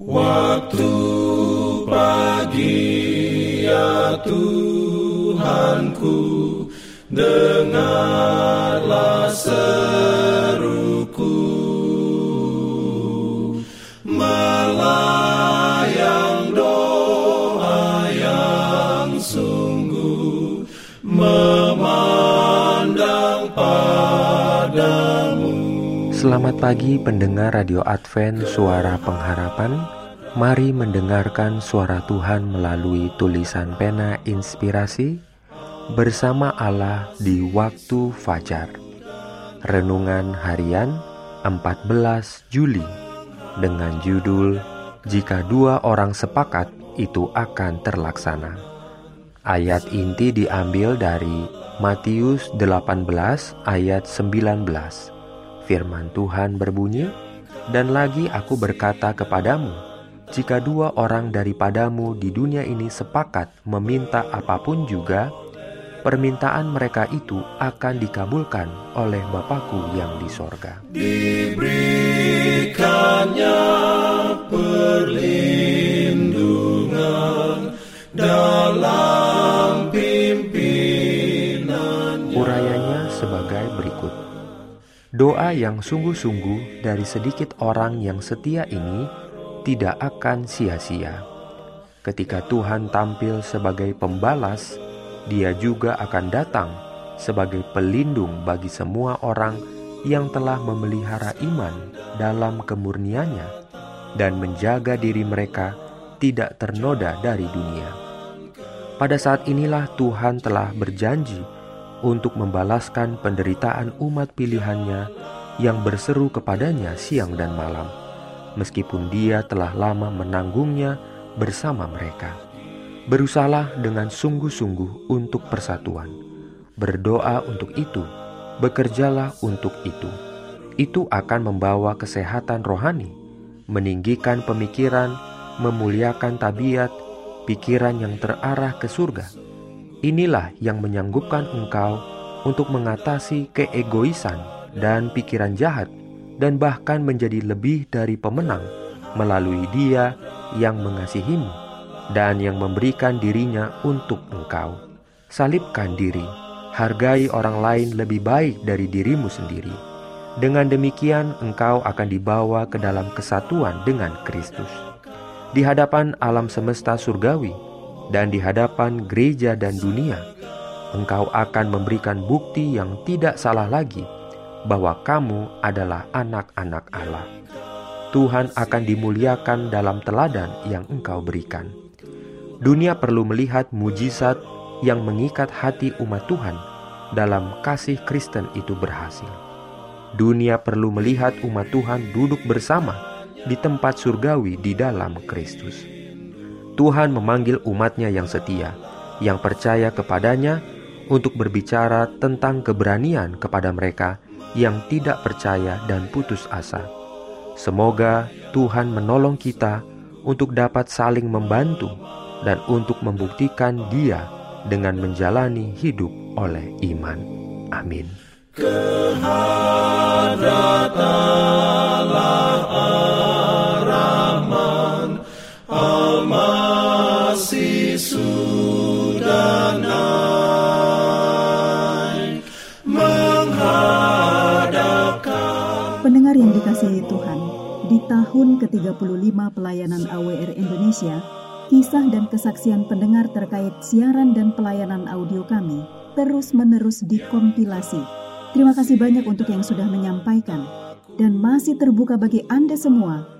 Waktu pagi ya Tuhanku Dengarlah seruku Selamat pagi pendengar Radio Advent Suara Pengharapan. Mari mendengarkan suara Tuhan melalui tulisan pena inspirasi Bersama Allah di waktu fajar. Renungan harian 14 Juli Dengan judul Jika dua orang sepakat itu akan terlaksana. Ayat inti diambil dari Matius 18 ayat 19 Firman Tuhan berbunyi, "Dan lagi aku berkata kepadamu, jika dua orang daripadamu di dunia ini sepakat meminta apa pun juga, permintaan mereka itu akan dikabulkan oleh Bapakku yang di sorga. Diberikannya perlindungan dalam Doa yang sungguh-sungguh dari sedikit orang yang setia ini tidak akan sia-sia. Ketika Tuhan tampil sebagai pembalas, Dia juga akan datang sebagai pelindung bagi semua orang yang telah memelihara iman dalam kemurniannya dan menjaga diri mereka tidak ternoda dari dunia. Pada saat inilah Tuhan telah berjanji untuk membalaskan penderitaan umat pilihannya yang berseru kepadanya siang dan malam meskipun dia telah lama menanggungnya bersama mereka. Berusahalah dengan sungguh-sungguh untuk persatuan. Berdoa untuk itu, bekerjalah untuk itu. Itu akan membawa kesehatan rohani, meninggikan pemikiran, memuliakan tabiat, pikiran yang terarah ke surga. Inilah yang menyanggupkan engkau untuk mengatasi keegoisan dan pikiran jahat dan bahkan menjadi lebih dari pemenang melalui Dia yang mengasihimu dan yang memberikan dirinya untuk engkau. Salibkan diri, hargai orang lain lebih baik dari dirimu sendiri. Dengan demikian, engkau akan dibawa ke dalam kesatuan dengan Kristus. Di hadapan alam semesta surgawi dan di hadapan gereja dan dunia, engkau akan memberikan bukti yang tidak salah lagi bahwa kamu adalah anak-anak Allah. Tuhan akan dimuliakan dalam teladan yang engkau berikan. Dunia perlu melihat mujizat yang mengikat hati umat Tuhan dalam kasih Kristen itu berhasil. Dunia perlu melihat umat Tuhan duduk bersama di tempat surgawi di dalam Kristus. Tuhan memanggil umatnya yang setia, yang percaya kepadanya untuk berbicara tentang keberanian kepada mereka yang tidak percaya dan putus asa. Semoga Tuhan menolong kita untuk dapat saling membantu dan untuk membuktikan Dia dengan menjalani hidup oleh iman. Amin. Pendengar yang dikasihi Tuhan, di tahun ke-35 pelayanan AWR Indonesia, kisah dan kesaksian pendengar terkait siaran dan pelayanan audio kami terus-menerus dikompilasi. Terima kasih banyak untuk yang sudah menyampaikan dan masih terbuka bagi Anda semua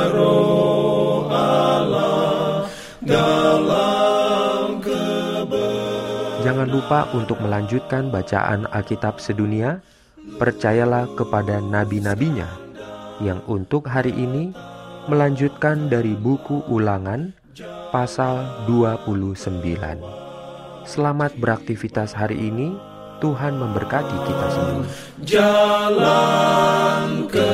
Jangan lupa untuk melanjutkan bacaan Alkitab sedunia. Percayalah kepada nabi-nabinya yang untuk hari ini melanjutkan dari buku Ulangan pasal 29. Selamat beraktivitas hari ini. Tuhan memberkati kita semua. Jalan ke